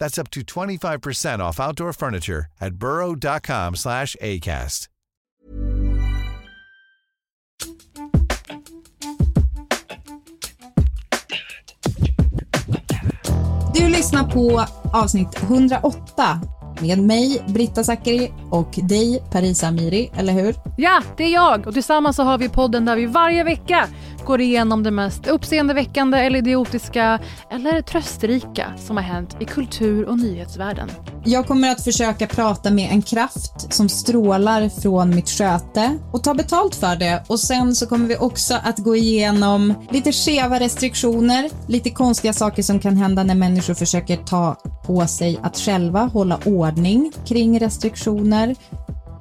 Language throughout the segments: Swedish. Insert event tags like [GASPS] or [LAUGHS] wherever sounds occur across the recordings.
That's up to 25% off outdoor furniture at burrow.com slash ACAST. Du lyssnar på avsnitt 108 med mig, Britta Zackari och dig, Parisa Amiri, eller hur? Ja, det är jag och tillsammans så har vi podden där vi varje vecka går igenom det mest uppseendeväckande eller idiotiska eller trösterika som har hänt i kultur och nyhetsvärlden. Jag kommer att försöka prata med en kraft som strålar från mitt sköte och ta betalt för det och sen så kommer vi också att gå igenom lite skeva restriktioner, lite konstiga saker som kan hända när människor försöker ta på sig att själva hålla ordning kring restriktioner.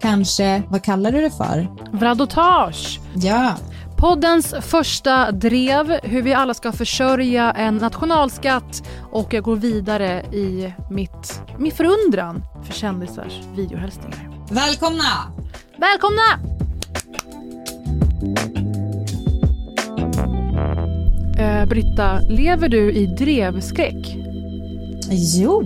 Kanske, vad kallar du det för? Vradotage! Ja, Poddens första drev, hur vi alla ska försörja en nationalskatt och jag går vidare i mitt, min förundran för kändisars videohälsningar. välkomna! Välkomna! Eh, Britta, lever du i drevskräck? Jo,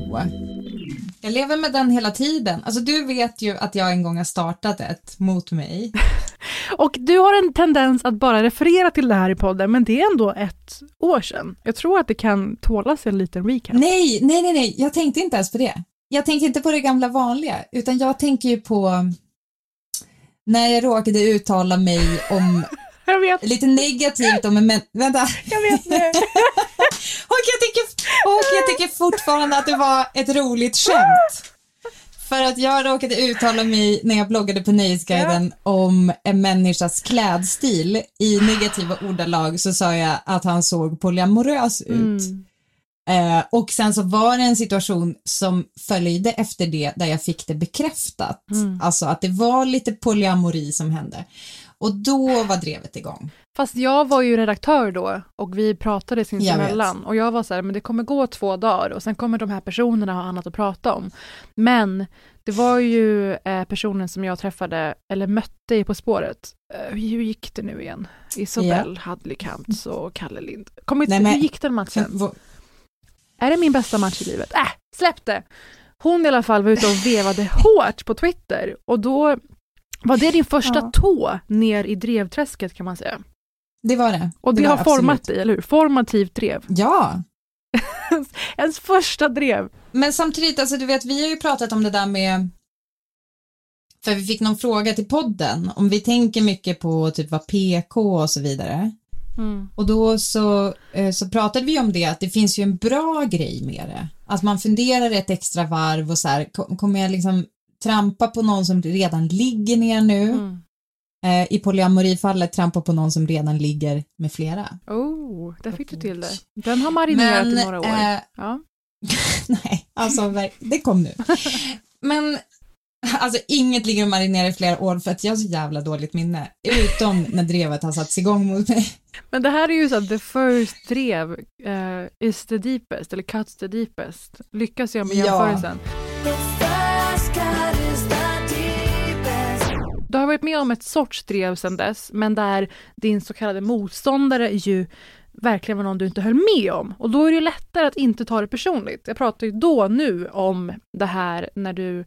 jag lever med den hela tiden. Alltså du vet ju att jag en gång har startat ett mot mig. [LAUGHS] Och du har en tendens att bara referera till det här i podden, men det är ändå ett år sedan. Jag tror att det kan tålas en liten recap. Nej, nej, nej, nej, jag tänkte inte ens på det. Jag tänker inte på det gamla vanliga, utan jag tänker ju på när jag råkade uttala mig om [LAUGHS] lite negativt om en män... Vänta. jag vet nu. [LAUGHS] Och jag, tycker, och jag tycker fortfarande att det var ett roligt skämt. För att jag råkade uttala mig när jag bloggade på Nöjesguiden om en människas klädstil. I negativa ordalag så sa jag att han såg polyamorös ut. Eh, och sen så var det en situation som följde efter det där jag fick det bekräftat. Alltså att det var lite polyamori som hände. Och då var drevet igång. Fast jag var ju redaktör då och vi pratade sinsemellan och jag var så här, men det kommer gå två dagar och sen kommer de här personerna ha annat att prata om. Men det var ju eh, personen som jag träffade, eller mötte i På spåret. Eh, hur gick det nu igen? Isabelle Hadley-Kamps och Kalle Lind. Kom inte, hur gick den matchen? Är det min bästa match i livet? Äh, släpp det! Hon i alla fall var ute och vevade [LAUGHS] hårt på Twitter och då var det din första Ja. tå ner i drevträsket kan man säga. Det var det. Och det, var har absolut. format dig, eller hur? Formativt drev. Ja, [LAUGHS] Ens första drev. men samtidigt, alltså du vet, vi har ju pratat om det där med för vi fick någon fråga till podden om vi tänker mycket på typ vad PK och så vidare. Mm. Och då så, eh, så pratade vi om det, att det finns ju en bra grej med det. Att man funderar ett extra varv och så här, ko- kommer jag liksom trampa på någon som redan ligger ner nu? Mm. Eh, I polyamorifallet trampa på någon som redan ligger med flera. Oh, där fick du till det. Den har marinerat i några år. eh, Ja. [LAUGHS] nej, alltså det kom nu. [LAUGHS] Men alltså inget ligger och marinerar i flera år för att jag har så jävla dåligt minne. Utom när drevet har satts igång mot mig. [LAUGHS] Men det här är ju så att the first drev eh, is the deepest, eller cuts the deepest. Lyckas jag med Ja. Du har varit med om ett sorts drev sedan dess, men där din så kallade motståndare ju verkligen var någon du inte höll med om. Och då är det ju lättare att inte ta det personligt. Jag pratar ju då nu om det här när du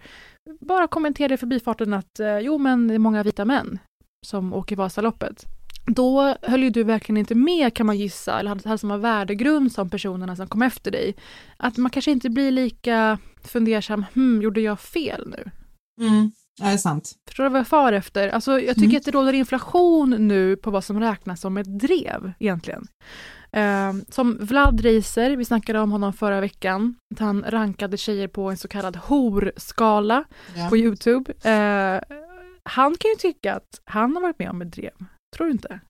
bara kommenterade i förbifarten att eh, jo men det är många vita män som åker Vasaloppet. Då höll ju du verkligen inte med kan man gissa, eller hade, hade samma värdegrund som personerna som kom efter dig. Att man kanske inte blir lika fundersam, hmm, gjorde jag fel nu? Mm. Ja, det är sant. Förstår du vad jag far efter? Alltså, jag tycker Mm. att det råder inflation nu på vad som räknas som ett drev egentligen. Eh, som Vlad Reiser, vi snackade om honom förra veckan, att han rankade tjejer på en så kallad horskala Ja. på Youtube. Eh, han kan ju tycka att han har varit med om ett drev, tror du inte?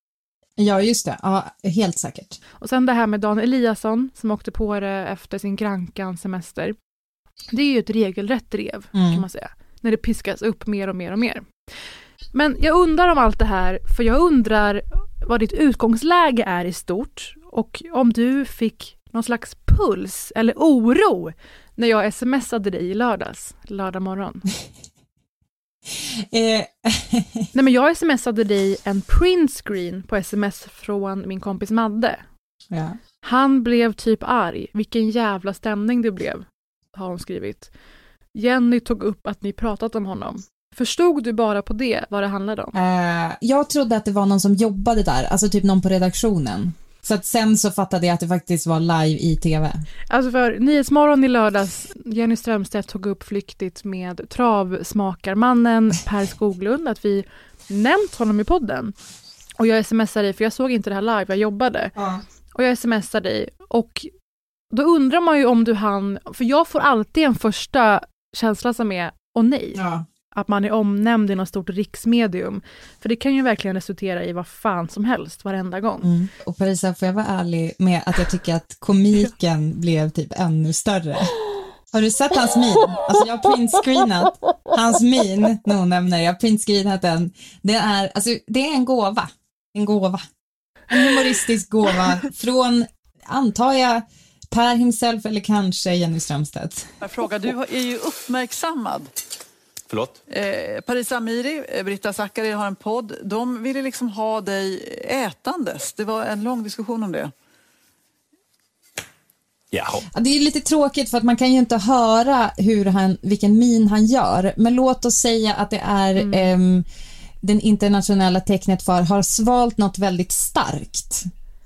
ja, just det. Ja, helt säkert. Och sen det här med Dan Eliasson som åkte på det efter sin Grankan semester. Det är ju ett regelrätt drev Mm. kan man säga. När det piskas upp mer och mer och mer. Men jag undrar om allt det här, för jag undrar vad ditt utgångsläge är i stort och om du fick någon slags puls eller oro när jag smsade dig i lördags, lördag morgon. [LAUGHS] Eh, Nej men jag smsade dig en printscreen på sms från min kompis Madde. ja. Han blev typ arg. Vilken jävla stämning det blev, har hon skrivit. Jenny tog upp att ni pratat om honom. Förstod du bara på det vad det handlade om? Eh, jag trodde att det var någon som jobbade där, alltså typ någon på redaktionen. Så att sen så fattade jag att det faktiskt var live i TV. Alltså för Nyhetsmorgon i lördags, Jenny Strömstedt tog upp flyktigt med travsmakarmannen Per Skoglund, att vi nämnt honom i podden. Och jag smsar dig, för jag såg inte det här live, jag jobbade. Och jag smsar dig och då undrar man ju om du hann, för jag får alltid en första känsla som är, åh nej. Ja. att man är omnämnd i något stort riksmedium. För det kan ju verkligen resultera i vad fan som helst varenda gång. Mm. Och Parisa, får jag vara ärlig med att jag tycker att komiken [LAUGHS] blev typ ännu större. [GASPS] Har du sett hans min? Alltså jag har printscreenat hans min när hon nämner. Jag har printscreenat den. Det är, alltså, det är en gåva. En gåva. En humoristisk gåva [LAUGHS] från, antar jag, Per himself eller kanske Jenny Strömstedt. Jag frågar, du är ju uppmärksammad. Förlåt? Eh, Paris Amiri, eh, Britta Zackari har en podd. De ville liksom ha dig ätandes. Det var en lång diskussion om det. Ja, det är lite tråkigt för att man kan ju inte höra hur han, vilken min han gör. Men låt oss säga att det är ehm, den internationella tecknet för har svalt något väldigt starkt.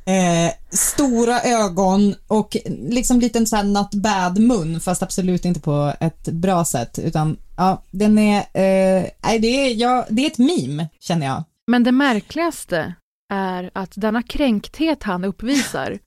Eh, stora ögon och liksom liten så här not bad mun fast absolut inte på ett bra sätt utan ja, den är, eh, det är, ja, det är ett meme känner jag. Men det märkligaste är att denna kränkthet han uppvisar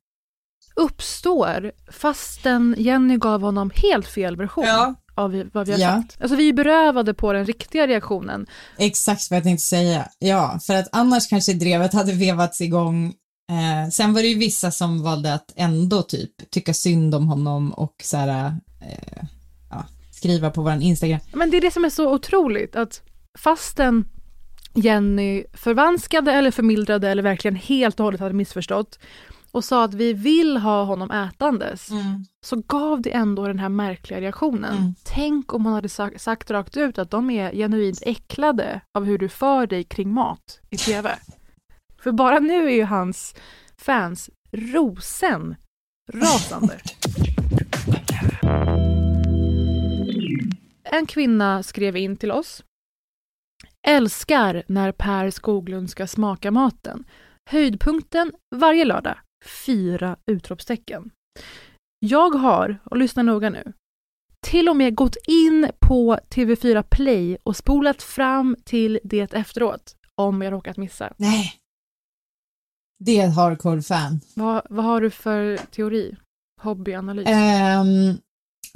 uppstår fastän Jenny gav honom helt fel version Ja. av vad vi har Ja. sagt. Alltså vi är berövade på den riktiga reaktionen. Exakt vad jag tänkte säga. Ja, för att annars kanske drevet hade vevats igång. Eh, sen var det ju vissa som valde att ändå typ tycka synd om honom och så här, eh, ja, skriva på våran Instagram. Men det är det som är så otroligt att fastän Jenny förvanskade eller förmildrade eller verkligen helt och hållet hade missförstått och sa att vi vill ha honom ätandes så gav det ändå den här märkliga reaktionen. Mm. Tänk om hon hade sagt, sagt rakt ut att de är genuint äcklade av hur du för dig kring mat i TV. För bara nu är ju hans fans rosen rasande. En kvinna skrev in till oss. Älskar när Per Skoglund ska smaka maten. Höjdpunkten varje lördag. Fyra utropstecken. Jag har, och lyssna noga nu, till och med gått in på TV4 Play och spolat fram till det efteråt, om jag råkat missa. Nej. Det är ett hardcore-fan. Vad, vad har du för teori? Hobbyanalys? Ehm,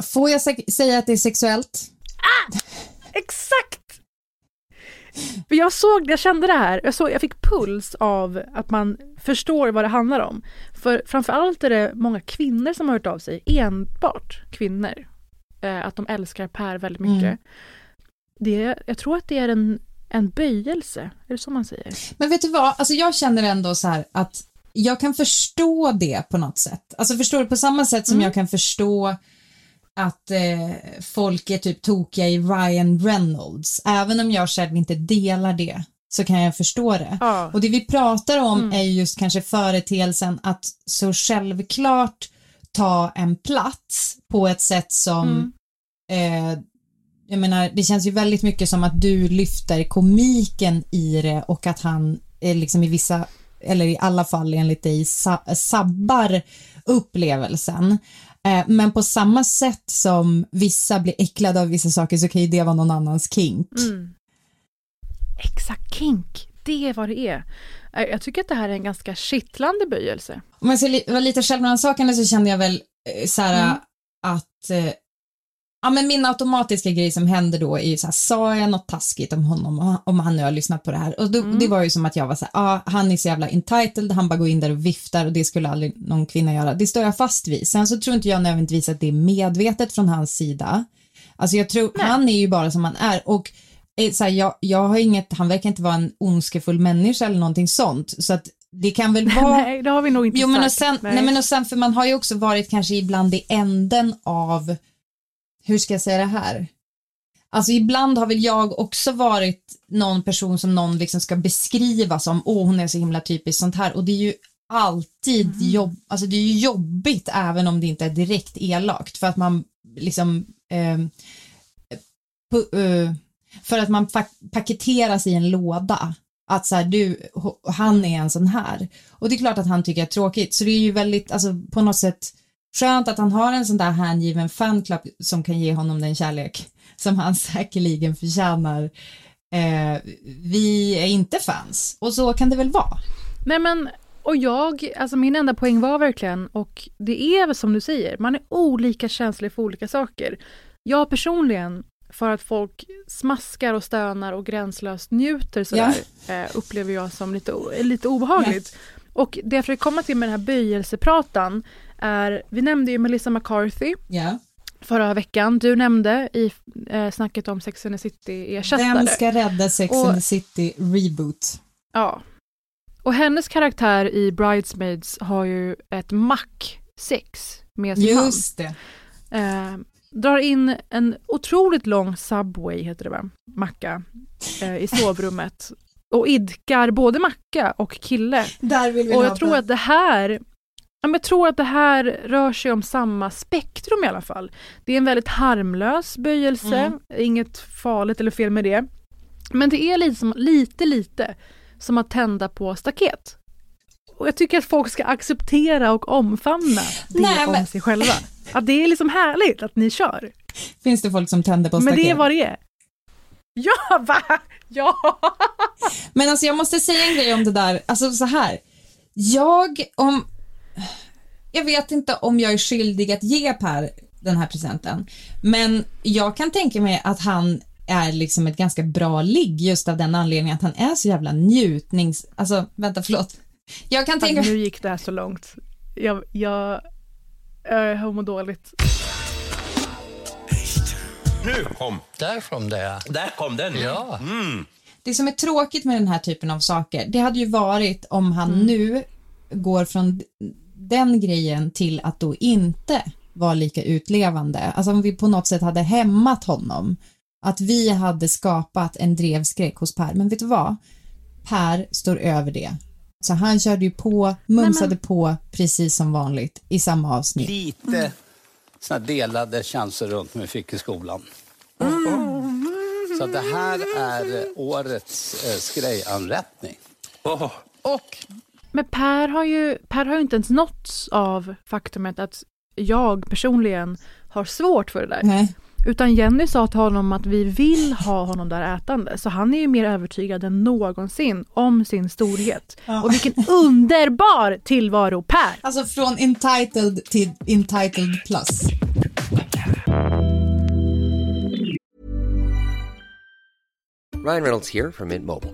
får jag sä- säga att det är sexuellt? Exakt! För jag såg, jag kände det här, jag, såg, jag fick puls av att man förstår vad det handlar om. För framförallt är det många kvinnor som har hört av sig, enbart kvinnor, eh, att de älskar Per väldigt mycket. Mm. Det, jag tror att det är en, en böjelse, är det så man säger? Men vet du vad, alltså jag känner ändå så här att jag kan förstå det på något sätt. Alltså förstår du, på samma sätt som Mm. jag kan förstå att eh, folk är typ tokiga i Ryan Reynolds. Även om jag själv inte delar det så kan jag förstå det. Ja. Och det vi pratar om Mm. är ju just kanske företeelsen att så självklart ta en plats på ett sätt som Mm. eh, jag menar, det känns ju väldigt mycket som att du lyfter komiken i det och att han är liksom i vissa, eller i alla fall enligt dig, sa, sabbar upplevelsen. Eh, men på samma sätt som vissa blir äcklade av vissa saker så kan ju det vara någon annans kink. Mm. Exakt, kink. Det är vad det är. Eh, Jag tycker att det här är en ganska kittlande böjelse. Om jag ska vara lite självrannsakande så kände jag väl eh, så här Mm. att Ja men min automatiska grej som hände då är ju så här, sa jag något taskigt om honom om han nu har lyssnat på det här? Och då, Mm. det var ju som att jag var så här, ja han är så jävla entitled, han bara går in där och viftar och det skulle aldrig någon kvinna göra. Det står jag fast vid. Sen så tror inte jag nödvändigtvis att det är medvetet från hans sida. Alltså jag tror, han är ju bara som han är och eh, så här, jag, jag har inget, han verkar inte vara en ondskefull människa eller någonting sånt. Så att det kan väl [LAUGHS] vara Nej, det har vi nog inte Jo men och sagt. sen, nej. men och sen för man har ju också varit kanske ibland i änden av, hur ska jag säga det här? Alltså ibland har väl jag också varit någon person som någon liksom ska beskriva som, åh hon är så himla typiskt sånt här och det är ju alltid Mm. jobb, alltså det är ju jobbigt även om det inte är direkt elakt för att man liksom ehm, pu- eh, för att man pak- paketeras i en låda att så här, du, han är en sån här. Och det är klart att han tycker är tråkigt, så det är ju väldigt, alltså på något sätt skönt att han har en sån där hängiven fanclub som kan ge honom den kärlek som han [LAUGHS] säkerligen förtjänar. Eh, vi är inte fans, och så kan det väl vara. Nej men, och jag, alltså min enda poäng var verkligen, och det är väl som du säger, man är olika känslig för olika saker. Jag personligen, för att folk smaskar och stönar och gränslöst njuter sådär, eh, upplever jag som lite, lite obehagligt. Och det jag försöker komma till med den här böjelsepratan är, vi nämnde ju Melissa McCarthy Ja. förra veckan, du nämnde i eh, snacket om Sex and the City-ersättare. Vem ska rädda Sex Och- and the City reboot? Ja. Och hennes karaktär i Bridesmaids har ju ett mack-sex med sin man. Just det. Eh, drar in en otroligt lång Subway, heter det va? Macka, eh, i sovrummet. Och idkar både macka och kille. Där vill vi Och jag tror att det här jag tror att det här rör sig om samma spektrum i alla fall. Det är en väldigt harmlös böjelse, Mm. inget farligt eller fel med det. Men det är lite, som, lite, lite som att tända på staket. Och jag tycker att folk ska acceptera och omfamna det Nej, om men- sig själva. Att det är liksom härligt att ni kör. Finns det folk som tänder på Men staket? det är vad det är. Ja, [LAUGHS] va? Ja! Men alltså jag måste säga en grej om det där, alltså så här. Jag, om, jag vet inte om jag är skyldig att ge Per den här presenten, men jag kan tänka mig att han är liksom ett ganska bra ligg just av den anledningen att han är så jävla njutnings... Alltså, vänta, förlåt. Jag kan tänka Alltså, nu gick det här så långt. Jag, jag, jag mår dåligt. Nu kom, Där kom det. där kom den. Ja. Mm. Det som är tråkigt med den här typen av saker, det hade ju varit om han nu går från den grejen till att då inte vara lika utlevande. Alltså om vi på något sätt hade hämmat honom. Att vi hade skapat en drevskräck hos Per. Men vet du vad? Per står över det. Så han körde ju på, mumsade på precis som vanligt i samma avsnitt. Lite såna delade chanser runt vi fick i skolan. Så det här är årets eh, skrejanrättning. Åh, Och Men Per har ju, per har ju inte ens nåtts av faktumet att jag personligen har svårt för det där. Nej. Utan Jenny sa till honom att vi vill ha honom där ätande. Så han är ju mer övertygad än någonsin om sin storhet. Ja. Och vilken underbar tillvaro Per! Alltså från entitled till entitled plus. Ryan Reynolds here from Mint Mobile.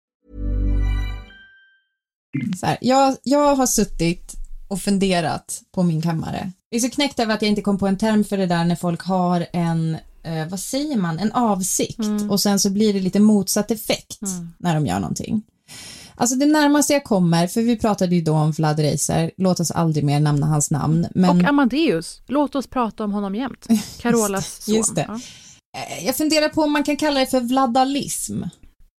Så här, jag, jag har suttit och funderat på min kammare. Jag är så knäckt över att jag inte kom på en term för det där när folk har en, eh, vad säger man, en avsikt och sen så blir det lite motsatt effekt när de gör någonting. Alltså det närmaste jag kommer, för vi pratade ju då om Vlad Reiser, låt oss aldrig mer nämna hans namn, men Och Amadeus, låt oss prata om honom jämt. [LAUGHS] Carolas son. Just det. Ja. eh, jag funderar på om man kan kalla det för vladalism,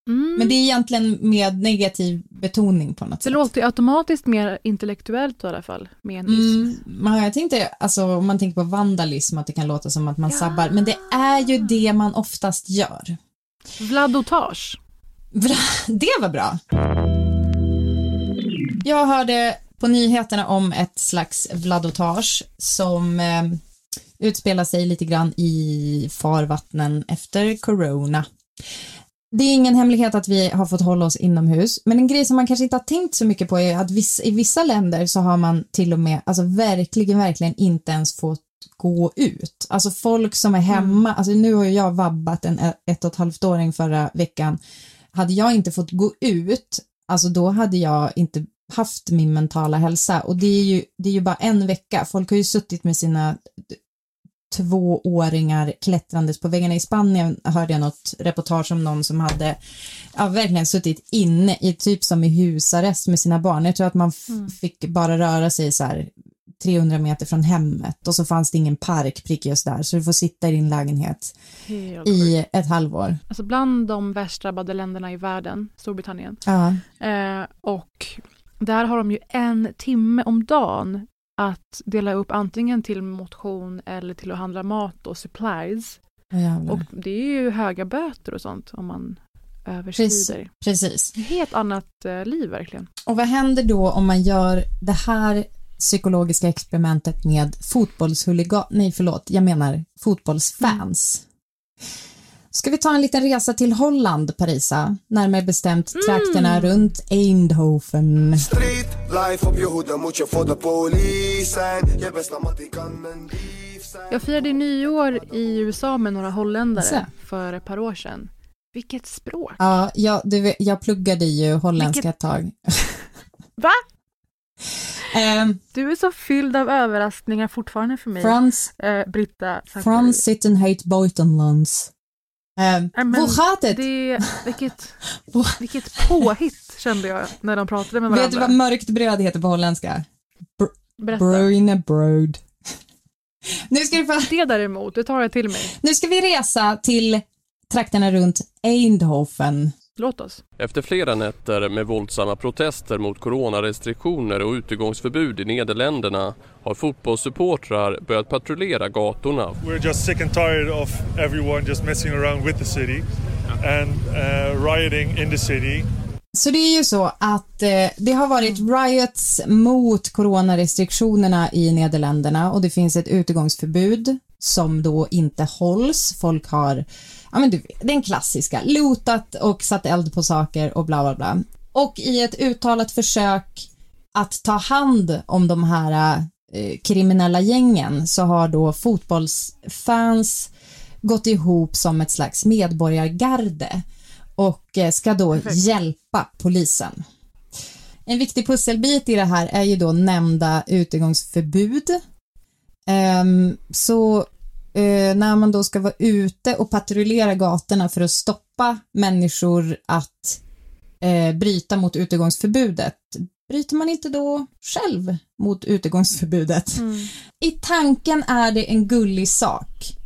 Mm. men det är egentligen med negativ betoning på något Det sätt. låter ju automatiskt mer intellektuellt i alla fall, med en. Mm, men jag tänkte, alltså om man tänker på vandalism, att det kan låta som att man sabbar, men det är ju det man oftast gör. Vladotage. [LAUGHS] Det var bra. Jag hörde på nyheterna om ett slags vladotage som eh, utspelar sig lite grann i farvattnen efter corona. Det är ingen hemlighet att vi har fått hålla oss inomhus, men en grej som man kanske inte har tänkt så mycket på är att i vissa länder så har man till och med, alltså verkligen, verkligen inte ens fått gå ut. Alltså folk som är hemma, alltså nu har ju jag vabbat en ett och ett halvt åring förra veckan. Hade jag inte fått gå ut, alltså då hade jag inte haft min mentala hälsa och det är ju, det är ju bara en vecka. Folk har ju suttit med sina tvååringar klättrandes på väggarna. I Spanien hörde jag något reportage om någon som hade ja, verkligen suttit inne i typ som i husarrest med sina barn. Jag tror att man f- fick bara röra sig så här 300 meter från hemmet och så fanns det ingen park prick just där så du får sitta i din lägenhet Helt i ett halvår. Alltså bland de värst drabbade länderna i världen, Storbritannien. Ja. Eh, och där har de ju en timme om dagen att dela upp antingen till motion eller till att handla mat och supplies. Jävlar. Och det är ju höga böter och sånt om man Precis. överskrider. Precis. Ett helt annat eh, liv verkligen. Och vad händer då om man gör det här psykologiska experimentet med fotbollshuligan, nej förlåt, jag menar fotbollsfans. Ska vi ta en liten resa till Holland, Parisa? Närmare bestämt trakterna runt Eindhoven. Jag firade nyår i USA med några holländare Så. för ett par år sedan. Vilket språk! Ja, jag, du, jag pluggade ju holländska Vilket- ett tag. Va? [LAUGHS] Ehm, Du är så fylld av överraskningar fortfarande för mig. Frans, Eh, Britta. Frans zitten heet buitenlands. Nej, men gaat det? det vilket, [LAUGHS] vilket påhitt kände jag när de pratade med Vet du varandra. vad mörkt bröd heter på holländska? Berätta. Brune bröd. [LAUGHS] Nu ska, du få, Det däremot, det tar jag till mig. nu ska vi resa till trakterna runt Eindhoven. Låt oss. Efter flera nätter med våldsamma protester mot coronarestriktioner och utegångsförbud i Nederländerna har fotbollssupportrar börjat patrullera gatorna. We're just sick and tired of everyone just messing around with the city and uh, rioting in the city. Så det är ju så att eh, det har varit riots mot coronarestriktionerna i Nederländerna och det finns ett utegångsförbud som då inte hålls. Folk har, ja men du, den klassiska, lotat och satt eld på saker och bla bla bla. Och i ett uttalat försök att ta hand om de här eh, kriminella gängen så har då fotbollsfans gått ihop som ett slags medborgargarde och eh, ska då hjälpa polisen. En viktig pusselbit i det här är ju då nämnda utegångsförbud. Ehm, så eh, när man då ska vara ute och patrullera gatorna för att stoppa människor att eh, bryta mot utegångsförbudet, bryter man inte då själv mot utegångsförbudet? I tanken är det en gullig sak.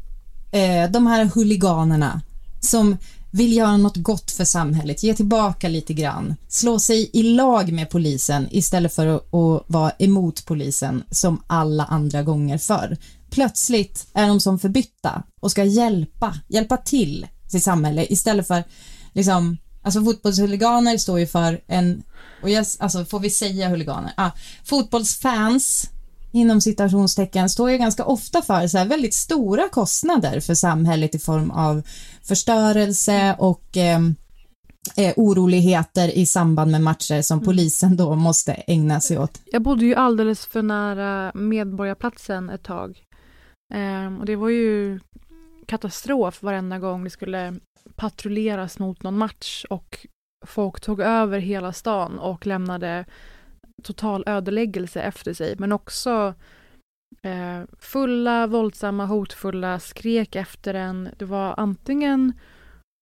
Eh, de här huliganerna som vill göra något gott för samhället, ge tillbaka lite grann, slå sig i lag med polisen istället för att, att vara emot polisen som alla andra gånger förr. Plötsligt är de som förbytta och ska hjälpa, hjälpa till sitt samhälle istället för liksom, alltså fotbollshuliganer står ju för en, och jag, alltså får vi säga huliganer? Ah, fotbollsfans inom citationstecken står ju ganska ofta för så väldigt stora kostnader för samhället i form av förstörelse och eh, eh, oroligheter i samband med matcher som polisen då måste ägna sig åt. Jag bodde ju alldeles för nära Medborgarplatsen ett tag. Ehm, och det var ju katastrof varenda gång det skulle patrulleras mot någon match och folk tog över hela stan och lämnade total ödeläggelse efter sig, men också eh, fulla, våldsamma, hotfulla, skrek efter en. Det var antingen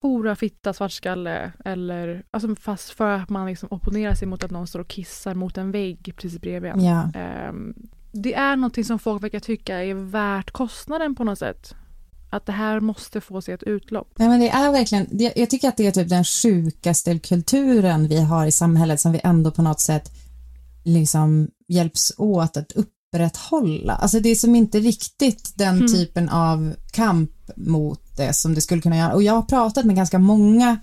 hora, fitta, svartskalle eller alltså fast för att man liksom opponerar sig mot att någon står och kissar mot en vägg precis bredvid en. Ja. Eh, det är någonting som folk verkar tycka är värt kostnaden på något sätt. Att det här måste få sig ett utlopp. Nej, men det är verkligen, jag tycker att det är typ den sjukaste kulturen vi har i samhället som vi ändå på något sätt liksom hjälps åt att upprätthålla. Alltså det är som inte riktigt den Mm. typen av kamp mot det som det skulle kunna göra. Och jag har pratat med ganska många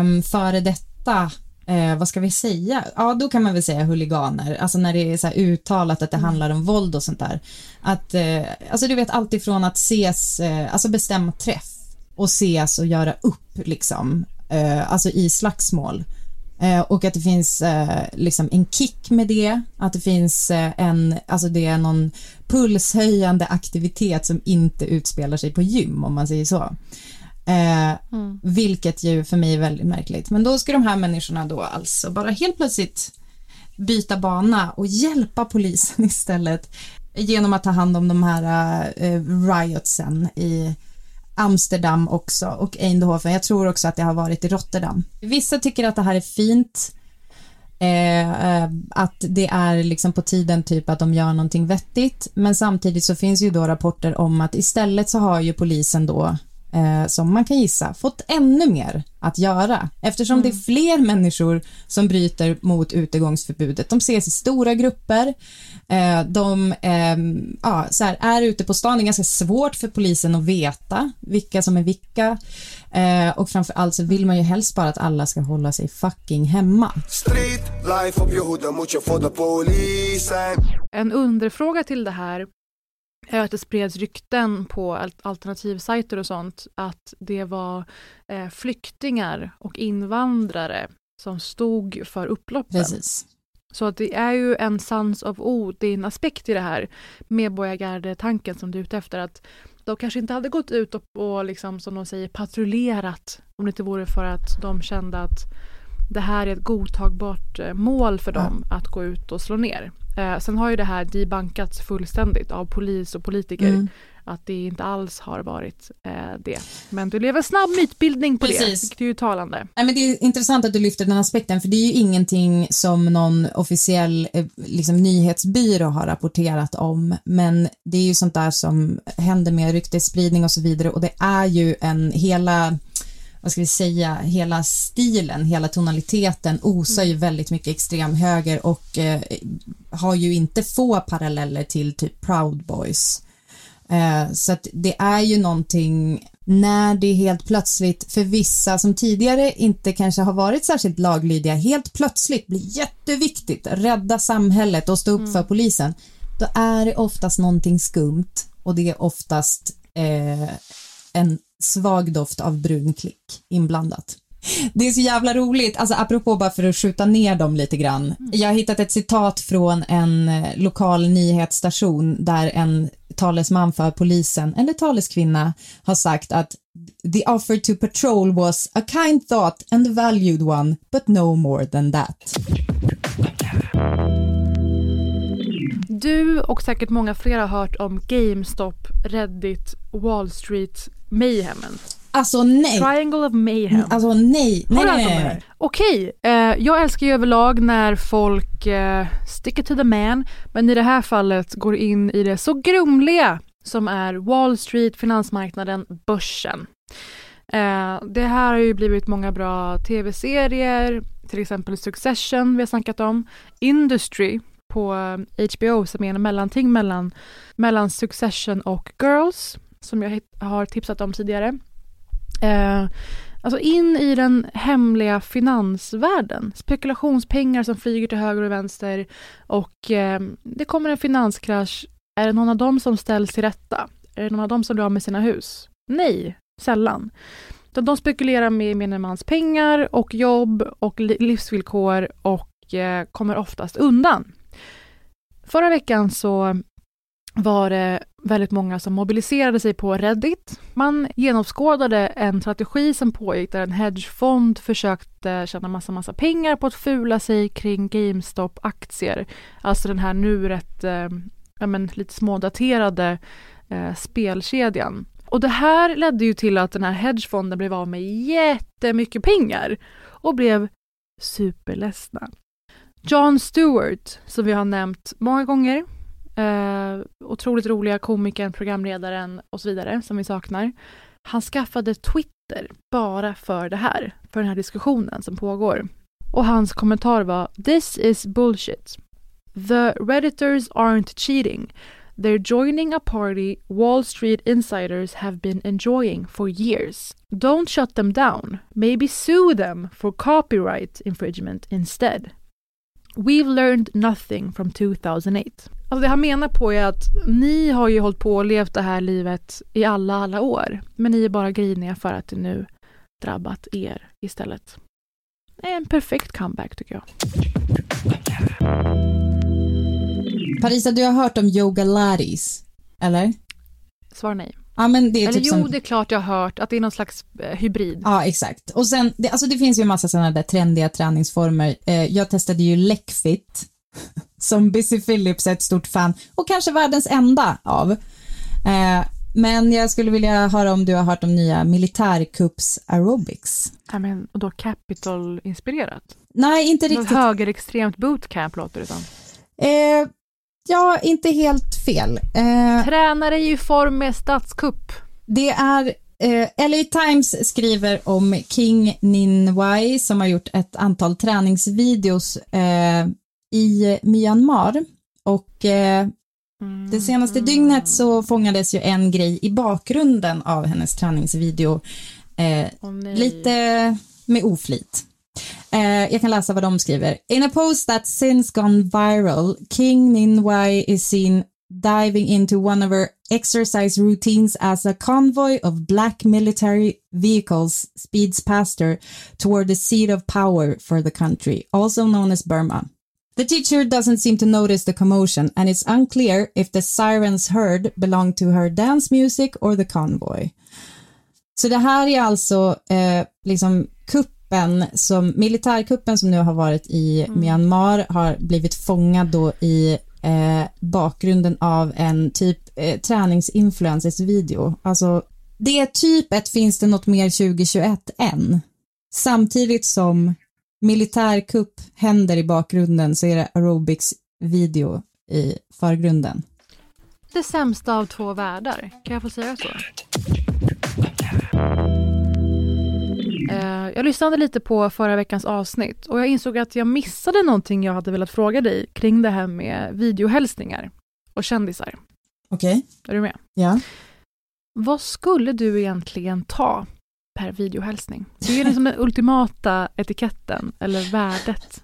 um, före detta Eh, vad ska vi säga? Ja, då kan man väl säga huliganer, alltså när det är så här uttalat att det handlar om våld och sånt där. Att, eh, alltså du vet allt ifrån att ses, eh, alltså bestämma träff och ses och göra upp liksom, eh, alltså i slagsmål. Eh, och att det finns eh, liksom en kick med det, att det finns en, alltså det är någon pulshöjande aktivitet som inte utspelar sig på gym om man säger så. Eh, Mm. Vilket ju för mig är väldigt märkligt. Men då ska de här människorna då alltså bara helt plötsligt byta bana och hjälpa polisen [LAUGHS] istället genom att ta hand om de här eh, riotsen i Amsterdam också och Eindhoven. Jag tror också att det har varit i Rotterdam. Vissa tycker att det här är fint. Eh, eh, att det är liksom på tiden typ att de gör någonting vettigt men samtidigt så finns ju då rapporter om att istället så har ju polisen då eh, som man kan gissa fått ännu mer att göra eftersom det är fler människor som bryter mot utegångsförbudet. De ses i stora grupper. Eh, de ehm, ja, så här, är ute på stan. Det är ganska svårt för polisen att veta vilka som är vilka. Eh, och framför allt så vill man ju helst bara att alla ska hålla sig fucking hemma. En underfråga till det här är att det spreds rykten på al- alternativsajter och sånt att det var eh, flyktingar och invandrare som stod för upploppen. Precis. Så att det är ju en sans of Odin aspekt i det här medborgargardetanken som du är ute efter att de kanske inte hade gått ut och, och liksom, som de säger patrullerat om det inte vore för att de kände att det här är ett godtagbart eh, mål för dem att gå ut och slå ner. Eh, sen har ju det här debankats fullständigt av polis och politiker Mm. att det inte alls har varit eh, det. Men du lever snabb mytbildning på det, Precis. vilket är ju talande. Nej, men det är intressant att du lyfter den aspekten, för det är ju ingenting som någon officiell eh, liksom, nyhetsbyrå har rapporterat om, men det är ju sånt där som händer med ryktesspridning och så vidare och det är ju en hela vad ska vi säga, hela stilen, hela tonaliteten osar ju väldigt mycket extremhöger och eh, har ju inte få paralleller till typ Proud Boys. Eh, så att det är ju någonting när det helt plötsligt för vissa som tidigare inte kanske har varit särskilt laglydiga helt plötsligt blir jätteviktigt rädda samhället och stå upp för polisen. Då är det oftast någonting skumt och det är oftast eh, en svag doft av brun klick inblandat. Det är så jävla roligt, alltså apropå bara för att skjuta ner dem lite grann. Jag har hittat ett citat från en eh, lokal nyhetsstation där en talesman för polisen, eller taleskvinna, har sagt att the offer to patrol was a kind thought and a valued one, but no more than that. Du och säkert många fler har hört om GameStop, Reddit, Wall Street, Mayhemen. Alltså nej. Triangle of Mayhem. Alltså nej. Nej, nej, nej. Okej, eh, jag älskar ju överlag när folk eh, sticker to the man, men i det här fallet går in i det så grumliga som är Wall Street, finansmarknaden, börsen. Eh, det här har ju blivit många bra tv-serier, till exempel Succession vi har snackat om, Industry på eh, HBO som är en mellanting mellan, mellan Succession och Girls som jag har tipsat om tidigare. Eh, Alltså in i den hemliga finansvärlden. Spekulationspengar som flyger till höger och vänster och eh, det kommer en finanskrasch. Är det någon av dem som ställs till rätta? Är det någon av dem som blir av med sina hus? Nej, sällan. De spekulerar med gemene mans pengar och jobb och livsvillkor och eh, kommer oftast undan. Förra veckan så var det väldigt många som mobiliserade sig på Reddit. Man genomskådade en strategi som pågick där en hedgefond försökte tjäna massa, massa pengar på att fula sig kring GameStop-aktier. Alltså den här nu rätt, eh, ja men lite smådaterade eh, spelkedjan. Och det här ledde ju till att den här hedgefonden blev av med jättemycket pengar och blev superledsna. John Stewart, som vi har nämnt många gånger, eh, otroligt roliga komikern, programledaren och så vidare som vi saknar. Han skaffade Twitter bara för det här, för den här diskussionen som pågår. Och hans kommentar var “This is bullshit. The redditors aren't cheating. They're joining a party Wall Street insiders have been enjoying for years. Don't shut them down. Maybe sue them for copyright infringement instead. We've learned nothing from 2008. Alltså det han menar på är att ni har ju hållit på och levt det här livet i alla, alla år. Men ni är bara griniga för att det nu drabbat er istället. Det är en perfekt comeback tycker jag. Parisa, du har hört om yoga laris, eller? Svar nej. Ja, men det är Eller typ jo, som... det är klart jag har hört att det är någon slags eh, hybrid. Ja, exakt. Och sen, det, alltså det finns ju en massa sådana där trendiga träningsformer. Eh, jag testade ju Leckfit, [LAUGHS] som Busy Phillips är ett stort fan, och kanske världens enda av. Eh, men jag skulle vilja höra om du har hört om nya militärkupps aerobics. Ja, men, och då Capital-inspirerat? Nej, inte Något riktigt. högerextremt bootcamp låter det som. Eh, ja, inte helt fel. Eh, Tränare i form med statskupp. Det är eh, LA Times skriver om King Ninwai som har gjort ett antal träningsvideos eh, i Myanmar och eh, det senaste dygnet så fångades ju en grej i bakgrunden av hennes träningsvideo eh, lite med oflit. Eh, jag kan läsa vad de skriver. In a post that since gone viral, King Ninwai is seen diving into one of her exercise routines as a convoy of black military vehicles speeds past her toward the seat of power for the country, also known as Burma. The teacher doesn't seem to notice the commotion, and it's unclear if the sirens heard belong to her dance music or the convoy. Så det här är alltså eh, liksom kuppen som, militärkuppen som nu har varit i Myanmar har blivit fångad då i eh, bakgrunden av en typ eh, träningsinfluencers video. Alltså det är typ ett finns det något mer 2021 än. Samtidigt som militärkupp händer i bakgrunden så är det aerobics video i förgrunden. Det sämsta av två världar, kan jag få säga så? Eh, Jag lyssnade lite på förra veckans avsnitt och jag insåg att jag missade någonting jag hade velat fråga dig kring det här med videohälsningar och kändisar. Okej? Är du med? Ja. Vad skulle du egentligen ta per videohälsning? Det är liksom den ultimata etiketten eller värdet.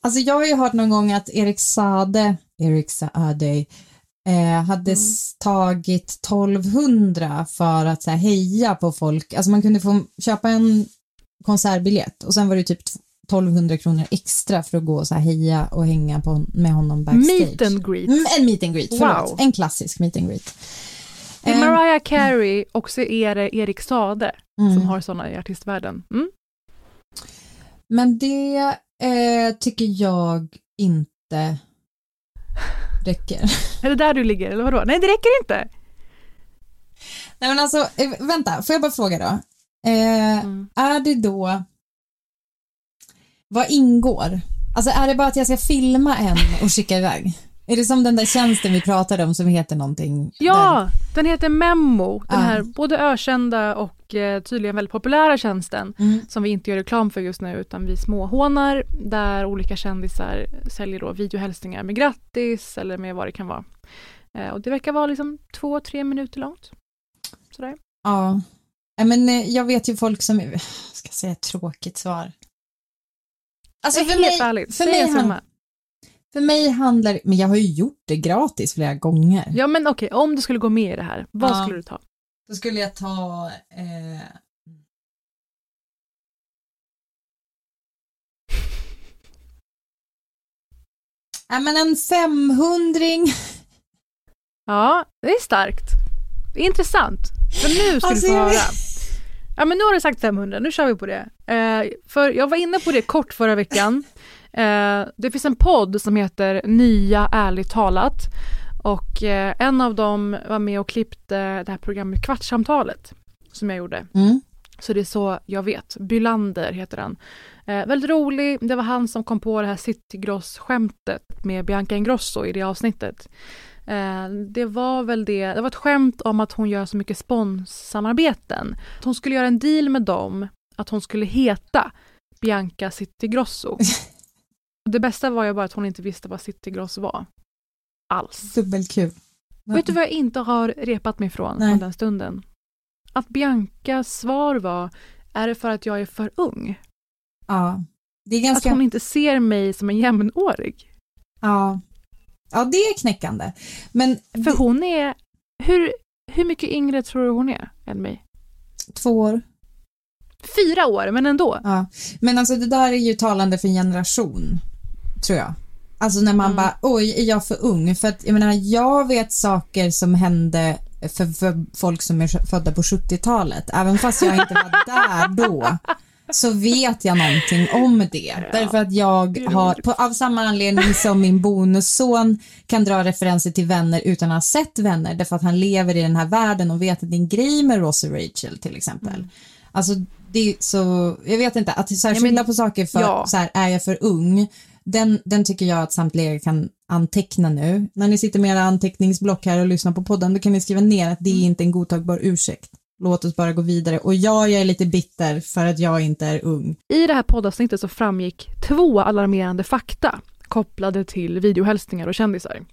Alltså jag har ju hört någon gång att Erik Sade, Erik Sade, eh, hade Mm. tagit 1200 för att så här, heja på folk. Alltså man kunde få köpa en konsertbiljett och sen var det typ 1200 kronor extra för att gå och så här, heja och hänga på, med honom backstage. Meet and greet. Mm, en meet and greet, förlåt. Wow. En klassisk meet and greet. Det är Ehm, Mariah Carey och så är det Erik Sade Mm. som har sådana i artistvärlden. Mm. Men det eh, tycker jag inte räcker. [LAUGHS] Är det där du ligger eller vadå? Nej det räcker inte. Nej men alltså, eh, vänta, får jag bara fråga då? Eh, Är det då, vad ingår? Alltså är det bara att jag ska filma en och skicka iväg? Är det som den där tjänsten vi pratade om som heter någonting? Ja, den heter Memmo. Den Ja. här både ökända och eh, tydligen väldigt populära tjänsten Mm. som vi inte gör reklam för just nu utan vi småhånar där olika kändisar säljer då videohälsningar med grattis eller med vad det kan vara. Eh, och det verkar vara liksom två, tre minuter långt. Sådär. Ja. Men eh, jag vet ju folk som, ska säga tråkigt svar. Alltså för mig, för mig, han, summa. För mig handlar men jag har ju gjort det gratis flera gånger. Ja men okej, om du skulle gå med i det här, vad Ja. skulle du ta? Då skulle jag ta eh... [LAUGHS] Ja, men en femhundring. Ja, det är starkt. Det är intressant. För nu ska Alltså, du få jag höra. Ja men nu har du sagt 500, nu kör vi på det. Eh, för jag var inne på det kort förra veckan. [LAUGHS] Eh, det finns en podd som heter Nya ärligt talat. Och eh, en av dem var med och klippte det här programmet Kvartssamtalet. Som jag gjorde. Mm. Så det är så jag vet. Bylander heter han. Eh, väldigt rolig. Det var han som kom på det här Citygross-skämtet med Bianca Ingrosso i det avsnittet. Eh, det var väl det, det var ett skämt om att hon gör så mycket sponssamarbeten. Att hon skulle göra en deal med dem, att hon skulle heta Bianca Citygrosso. [LAUGHS] det bästa var ju bara att hon inte visste vad Citygross var. Alls. Dubbelkul. Vet du vad jag inte har repat mig från Nej. från den stunden? Att Biancas svar var, är det för att jag är för ung? Ja, det är ganska... Att hon inte ser mig som en jämnårig. Ja. ja, det är knäckande. Men För hon är, hur, hur mycket yngre tror du hon är än mig? två år. Fyra år, men ändå. Ja. Men alltså det där är ju talande för en generation, tror jag. Alltså när man Mm. bara, oj, är jag för ung? För att jag menar, jag vet saker som hände för, för folk som är födda på 70-talet. Även fast jag inte var [LAUGHS] där då, så vet jag någonting om det. Därför att jag har, på, av samma anledning som min bonusson kan dra referenser till vänner utan att ha sett vänner, därför att han lever i den här världen och vet att det är en grej med Ross och Rachel till exempel. Mm. Alltså det är så, jag vet inte, att Ja, skylla på saker för, ja. så här, är jag för ung? Den, den tycker jag att samtliga kan anteckna nu. När ni sitter med era anteckningsblock här och lyssnar på podden, då kan ni skriva ner att det Mm. är inte en godtagbar ursäkt. Låt oss bara gå vidare. Och ja, jag är lite bitter för att jag inte är ung. I det här poddavsnittet så framgick två alarmerande fakta kopplade till videohälsningar och kändisar.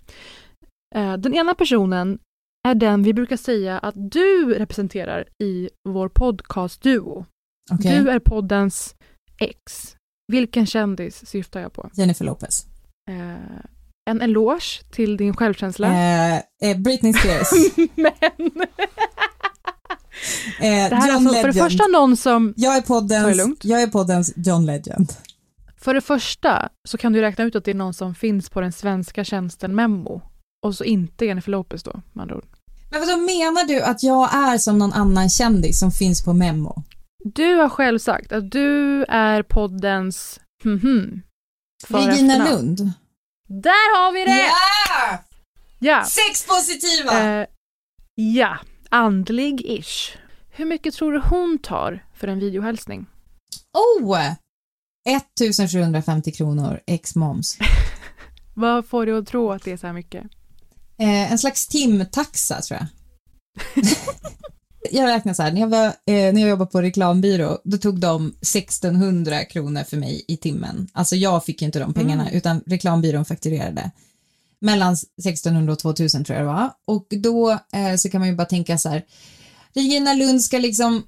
Eh, Den ena personen är den vi brukar säga att du representerar i vår podcastduo. Okej? Du är poddens ex. Vilken kändis syftar jag på? Jennifer Lopez. Eh, en eloge till din självkänsla. Eh, eh, Britney Spears. [LAUGHS] Men Eh, det här är John alltså för det Legend. första någon som... Jag är, poddens, lugnt. jag är poddens John Legend. För det första så kan du räkna ut att det är någon som finns på den svenska tjänsten Memo. Och så inte Jennifer Lopez då, med andra ord. Men vad menar du att jag är som någon annan kändis som finns på Memo? Du har själv sagt att du är poddens mhm. Regina. Lund. Där har vi det! Ja! Ja! Sex positiva! Eh, ja, andlig-ish. Hur mycket tror du hon tar för en videohälsning? Oh! 1750 kronor ex moms. [LAUGHS] Vad får du att tro att det är så här mycket? Eh, en slags timtaxa tror jag. [LAUGHS] jag räknar så här, när jag, var, eh, när jag jobbade på reklambyrå, då tog de 1600 kronor för mig i timmen. Alltså jag fick ju inte de pengarna, Mm. utan reklambyrån fakturerade. Mellan 1600 och 2000 tror jag det var. Och då eh, så kan man ju bara tänka så här, Regina Lund ska liksom,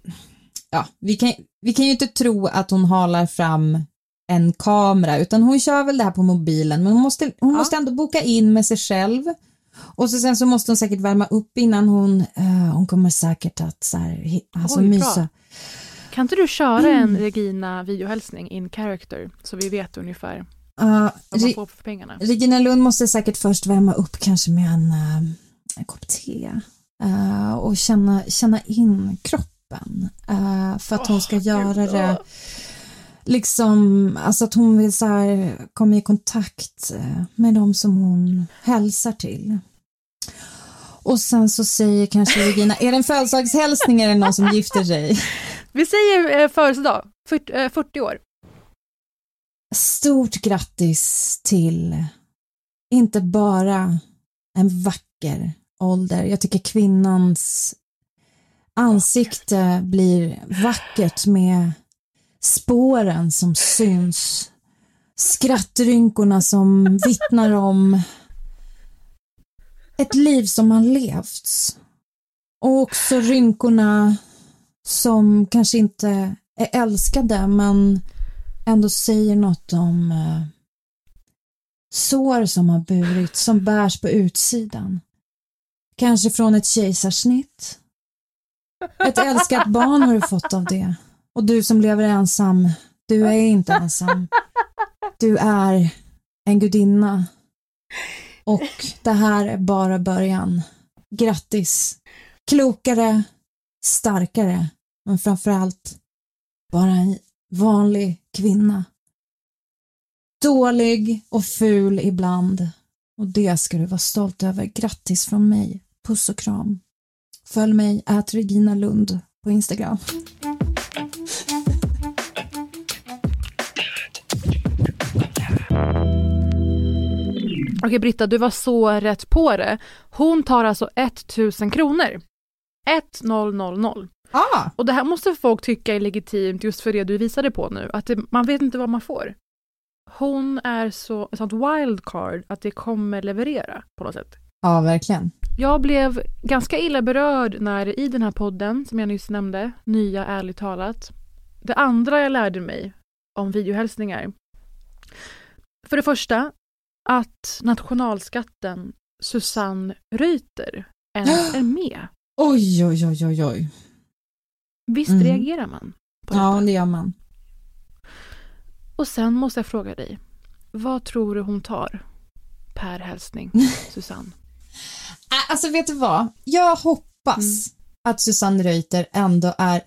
ja, vi kan, vi kan ju inte tro att hon halar fram en kamera, utan hon kör väl det här på mobilen, men hon måste, hon måste ändå boka in med sig själv. Och så sen så måste hon säkert värma upp innan hon, eh, hon kommer säkert att så här, alltså Oj, bra. mysa. Kan inte du köra Mm. en Regina videohälsning in character så vi vet ungefär Uh, vad man får för pengarna? Regina Lund måste säkert först värma upp kanske med en, eh, en kopp te eh, och känna, känna in kroppen för att hon ska göra det liksom, alltså att hon vill så här komma i kontakt eh, med de som hon hälsar till. Och sen så säger kanske Regina, är det en födelsedagshälsning eller någon som gifter sig? [LAUGHS] Vi säger eh, födelsedag, 40, eh, 40 år. Stort grattis till inte bara en vacker ålder. Jag tycker kvinnans ansikte blir vackert med spåren som syns. Skrattrynkorna som vittnar om ett liv som har levts. Och också rynkorna som kanske inte är älskade men ändå säger något om eh, sår som har burit, som bärs på utsidan. Kanske från ett kejsarsnitt. Ett älskat barn har du fått av det. Och du som lever ensam, du är inte ensam. Du är en gudinna. Och det här är bara början. Grattis! Klokare, starkare, men framförallt bara en vanlig kvinna. Dålig och ful ibland. Och det ska du vara stolt över. Grattis från mig. Puss och kram. Följ mig, ät Regina Lund på Instagram. Okej Britta, du var så rätt på det. Hon tar alltså 1000 kronor. 1000. Ah. Och det här måste folk tycka är legitimt just för det du visade på nu, att det, man vet inte vad man får. Hon är så, ett sånt wildcard att det kommer leverera på något sätt. Ja, verkligen. Jag blev ganska illa berörd när i den här podden, som jag nyss nämnde, Nya ärligt talat, det andra jag lärde mig om videohälsningar. För det första, att nationalskatten Susanne Reuter ens är med. Oj, oj, oj, oj, oj. Visst Mm. reagerar man? På Ja, det gör man. Och sen måste jag fråga dig, vad tror du hon tar per hälsning, [LAUGHS] Susanne? Alltså, vet du vad? Jag hoppas att Susanne Reuter ändå är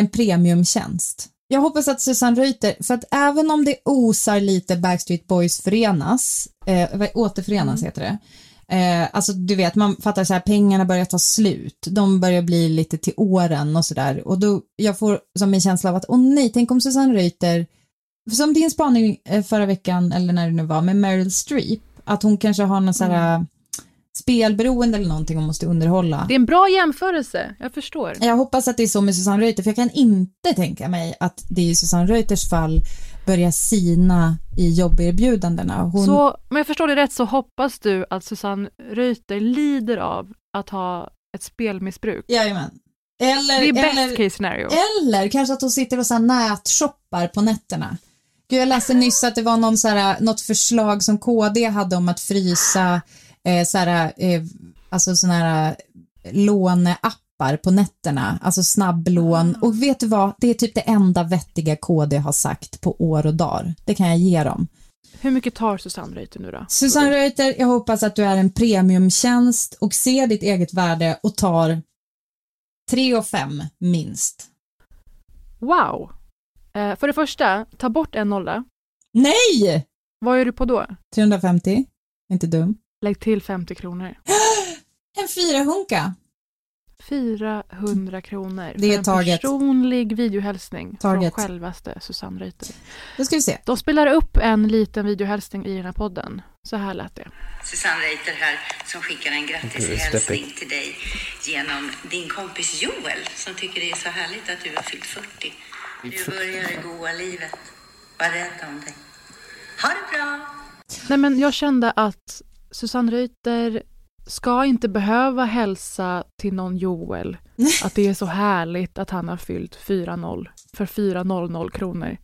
en premiumtjänst. Jag hoppas att Susanne Reuter, för att även om det osar lite Backstreet Boys förenas, eh, återförenas heter det, eh, alltså du vet, man fattar så här, pengarna börjar ta slut, de börjar bli lite till åren och sådär och då, jag får som en känsla av att, åh nej, tänk om Susanne Reuter, som din spaning eh, förra veckan, eller när det nu var, med Meryl Streep, att hon kanske har någon så här spelberoende eller någonting och måste underhålla. Det är en bra jämförelse, jag förstår. Jag hoppas att det är så med Susanne Reuter, för jag kan inte tänka mig att det i Susanne Reuters fall börjar sina i jobberbjudandena. Hon... Så, om jag förstår det rätt så hoppas du att Susanne Reuter lider av att ha ett spelmissbruk. Jajamän. Eller, det är best eller, case scenario. eller kanske att hon sitter och så här nätshoppar på nätterna. Gud, jag läste nyss att det var någon så här, något förslag som KD hade om att frysa eh, så här, eh, alltså såna här låneappar på nätterna, alltså snabblån. Och vet du vad, det är typ det enda vettiga KD har sagt på år och dagar. Det kan jag ge dem. Hur mycket tar Susanne Reuter nu då? Susanne Reuter, jag hoppas att du är en premiumtjänst och ser ditt eget värde och tar 3 och 5 minst. Wow! Eh, för det första, ta bort en nolla. Nej! Vad är du på då? 350, inte dum. Lägg till 50 kronor. [GASPS] En fyra-hunka. 400 kronor Det är för en taget. personlig videohälsning Taget. från självaste Susanne Reuter. Då ska vi se. De spelar upp en liten videohälsning i den här podden. Så här lät det. Susanne Reuter här som skickar en grattishälsning till dig genom din kompis Joel som tycker det är så härligt att du har fyllt 40. Du börjar det goa livet. Var rädd om dig. Ha det bra! Nej, men jag kände att Susanne Reuter ska inte behöva hälsa till någon Joel [LAUGHS] att det är så härligt att han har fyllt 4-0 för 400 kronor.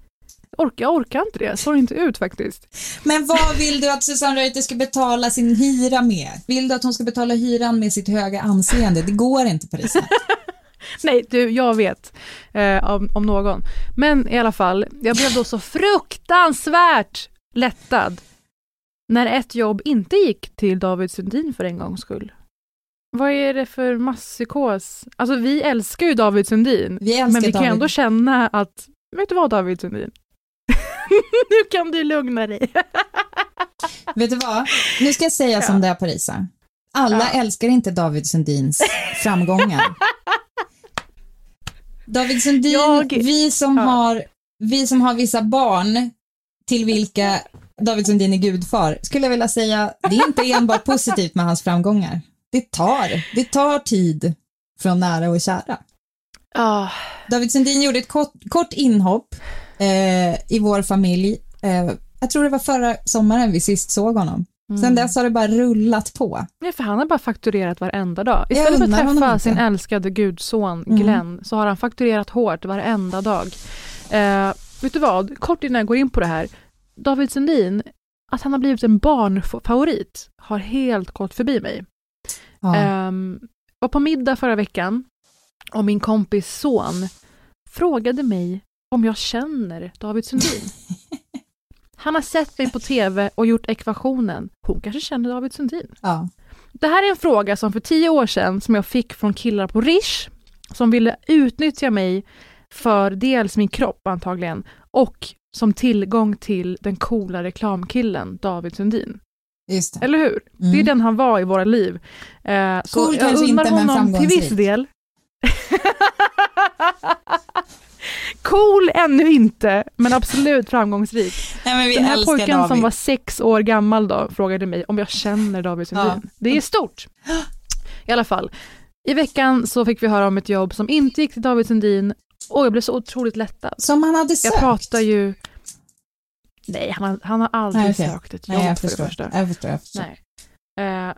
Jag orkar inte det, jag står inte ut faktiskt. Men vad vill du att Susanne Reuter ska betala sin hyra med? Vill du att hon ska betala hyran med sitt höga anseende? Det går inte Parisa. [LAUGHS] Nej, du, jag vet eh, om, om någon. Men i alla fall, jag blev då så fruktansvärt lättad när ett jobb inte gick till David Sundin för en gångs skull. Vad är det för masspsykos? Alltså vi älskar ju David Sundin, Vi men vi kan David. ändå känna att, vet du vad David Sundin? [LAUGHS] nu kan du lugna dig. [LAUGHS] Vet du vad? Nu ska jag säga som det är Parisa. Alla älskar inte David Sundins framgångar. [LAUGHS] David Sundin, Jag- vi, som har, vi som har vissa barn till vilka David Sundin är gudfar, skulle jag vilja säga, det är inte enbart [LAUGHS] positivt med hans framgångar. Det tar, det tar tid från nära och kära. Ah, David Sundin gjorde ett kort, kort inhopp eh, i vår familj. Eh, jag tror det var förra sommaren vi sist såg honom. Sen Mm. dess har det bara rullat på. Nej, för han har bara fakturerat varenda dag. Istället för att träffa sin älskade gudson Mm. Glenn så har han fakturerat hårt varenda dag. Eh, vet du vad, kort innan jag går in på det här. David Sundin, att han har blivit en barnfavorit har helt gått förbi mig. Ja. Ehm, var på middag förra veckan och min kompis son frågade mig om jag känner David Sundin. [LAUGHS] Han har sett mig på tv och gjort ekvationen. Hon kanske känner David Sundin. Ja. Det här är en fråga som för tio år sedan som jag fick från killar på Rish som ville utnyttja mig för dels min kropp antagligen och som tillgång till den coola reklamkillen David Sundin. Eller hur? Det är Mm. den han var i våra liv. Eh, så Cool jag kanske undrar inte, men honom till viss del. [LAUGHS] cool ännu inte, men absolut framgångsrik. Nej, Den här pojken som David. var sex år gammal då frågade mig om jag känner David Sundin. Ja. Det är stort. [GASPS] I alla fall, i veckan så fick vi höra om ett jobb som inte gick till David Sundin och jag blev så otroligt lättad. Som han hade sökt? Jag pratar ju... Nej, han har, han har aldrig Nej, okej. sökt ett jobb Nej, jag för det förstår. första. Jag förstår, jag förstår. Nej. Eh,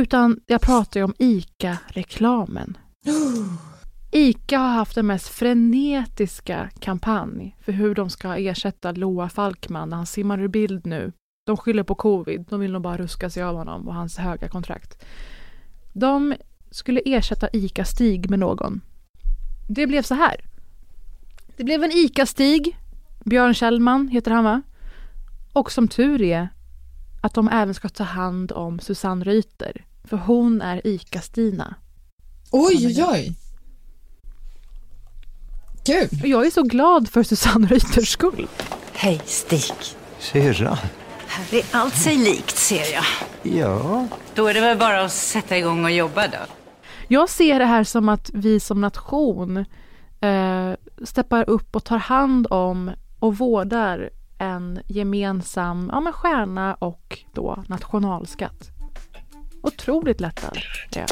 utan jag pratar ju om ICA-reklamen. [GASPS] ICA har haft den mest frenetiska kampanj för hur de ska ersätta Loa Falkman när han simmar ur bild nu. De skyller på covid, de vill nog bara ruska sig av honom och hans höga kontrakt. De skulle ersätta ICA-Stig med någon. Det blev så här. Det blev en ICA-Stig, Björn Kjellman heter han va? Och som tur är att de även ska ta hand om Susanne Reuter. För hon är ICA-Stina. Oj, oj, oj. Kul. Och jag är så glad för Susanne Reuters skull. Hej Stig. Syrran? Här är allt sig likt ser jag. Ja. Då är det väl bara att sätta igång och jobba då. Jag ser det här som att vi som nation eh, steppar upp och tar hand om och vårdar en gemensam ja, men stjärna och då nationalskatt. Otroligt lättad är jag.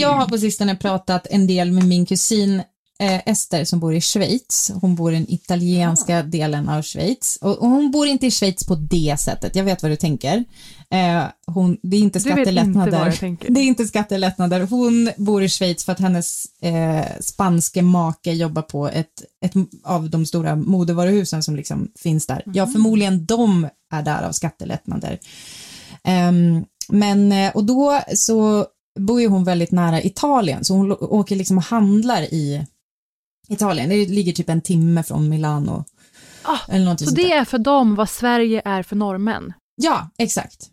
Jag har på sistone pratat en del med min kusin eh, Ester som bor i Schweiz. Hon bor i den italienska delen av Schweiz. Och, och hon bor inte i Schweiz på det sättet. Jag vet vad du tänker. Eh, hon, det är inte inte skattelättnader. tänker. [LAUGHS] Det är inte skattelättnader. Hon bor i Schweiz för att hennes eh, spanske make jobbar på ett, ett av de stora modevaruhusen som liksom finns där. Ja, Mhm. förmodligen de är där av skattelättnader. Ehm, men, eh, och då så bor ju hon väldigt nära Italien, så hon åker liksom och handlar i Italien. Det ligger typ en timme från Milano. eller Ah, Så sånt där. det är för dem vad Sverige är för norrmän. Ja, exakt.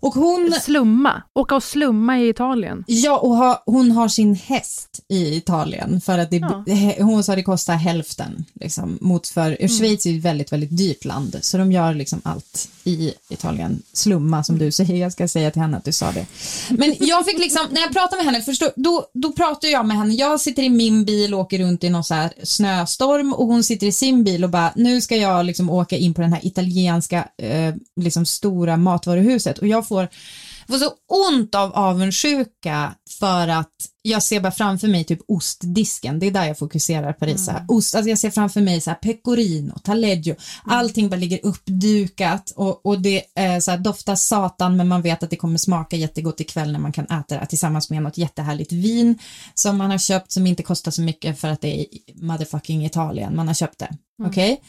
Och hon... Slumma, åka och slumma i Italien. Ja, och ha, hon har sin häst i Italien för att det, Ja. hon sa det kostar hälften liksom, mot för Mm. Schweiz är ett väldigt, väldigt dyrt land så de gör liksom allt i Italien. Slumma som du säger, jag ska säga till henne att du sa det. Men jag fick liksom, när jag pratar med henne, förstå, då, då pratar jag med henne, jag sitter i min bil och åker runt i någon så här snöstorm och hon sitter i sin bil och bara, nu ska jag liksom åka in på den här italienska eh, liksom stora matvaruhuset och jag får får så ont av avundsjuka för att jag ser bara framför mig typ ostdisken, det är där jag fokuserar Paris. så här. Ost, alltså jag ser framför mig så här pecorino, taleggio, allting bara ligger uppdukat och, och det eh, så här, doftar satan men man vet att det kommer smaka jättegott ikväll när man kan äta det tillsammans med något jättehärligt vin som man har köpt som inte kostar så mycket för att det är motherfucking Italien man har köpt det. Mm. Okej?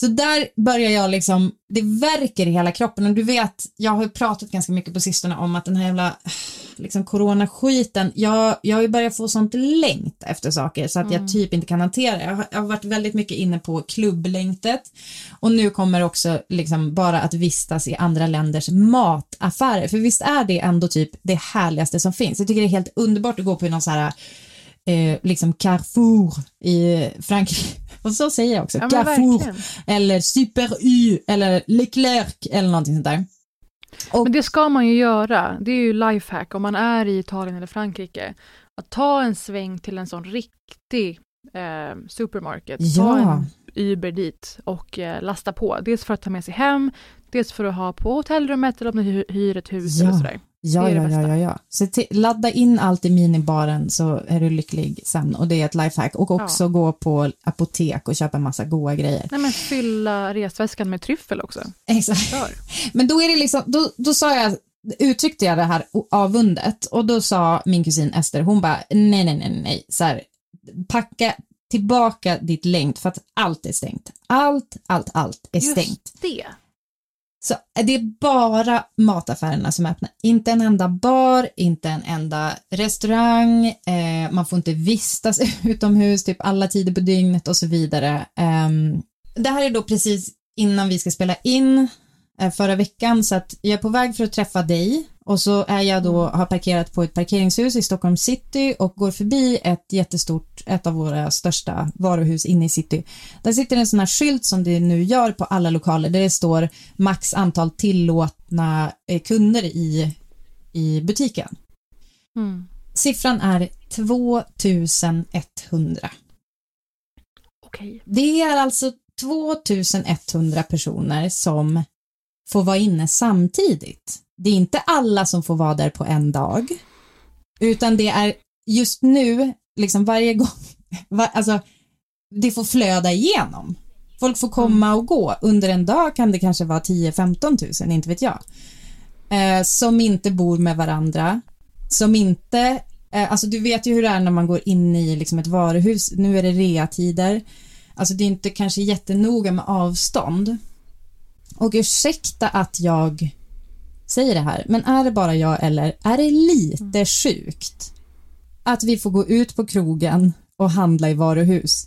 Så där börjar jag liksom, det verkar i hela kroppen och du vet, jag har ju pratat ganska mycket på sistone om att den här jävla [SIGHS] liksom coronaskiten, jag, jag har ju börjat få sånt längt efter saker så att Mm. jag typ inte kan hantera det. Jag har, jag har varit väldigt mycket inne på klubblängtet och nu kommer också liksom bara att vistas i andra länders mataffärer, för visst är det ändå typ det härligaste som finns. Jag tycker det är helt underbart att gå på någon så här eh, liksom Carrefour i Frankrike. Och så säger jag också. Ja, Carrefour eller Super U eller Leclerc eller någonting sånt där. Men det ska man ju göra. Det är ju lifehack om man är i Italien eller Frankrike. Att ta en sväng till en sån riktig eh, supermarket. Ta Ja. en Uber dit och eh, lasta på. Dels för att ta med sig hem, dels för att ha på hotellrummet eller om ni hy- hyr ett hus eller Ja, sådär. Ja, ja, ja, ja, ja. Så till, ladda in allt i minibaren så är du lycklig sen och det är ett lifehack. Och också Ja. gå på apotek och köpa massa goda grejer. Nej men fylla resväskan med tryffel också. Exakt. [LAUGHS] Men då är det liksom, då, då sa jag, uttryckte jag det här avundet och då sa min kusin Ester, hon bara nej, nej, nej, nej, så här, packa tillbaka ditt längd för att allt är stängt. Allt, allt, allt är stängt. Just det. Så det är bara mataffärerna som är öppna. Inte en enda bar, inte en enda restaurang, eh, man får inte vistas [LAUGHS] utomhus typ alla tider på dygnet och så vidare. Eh, det här är då precis innan vi ska spela in eh, förra veckan så att jag är på väg för att träffa dig och så är jag då, har parkerat på ett parkeringshus i Stockholm city och går förbi ett jättestort, ett av våra största varuhus inne i city. Där sitter en sån här skylt som det nu gör på alla lokaler där det står max antal tillåtna eh, kunder i, i butiken. Mm. Siffran är 2100. Okej. Det är alltså 2100 personer som får vara inne samtidigt. Det är inte alla som får vara där på en dag, utan det är just nu, liksom varje gång, [LAUGHS] va, alltså det får flöda igenom. Folk får komma och gå. Under en dag kan det kanske vara 10-15 000, inte vet jag. Eh, som inte bor med varandra, som inte, eh, alltså du vet ju hur det är när man går in i liksom ett varuhus, nu är det reatider, alltså det är inte kanske jättenoga med avstånd. Och ursäkta att jag säger det här, men är det bara jag eller är det lite sjukt att vi får gå ut på krogen och handla i varuhus,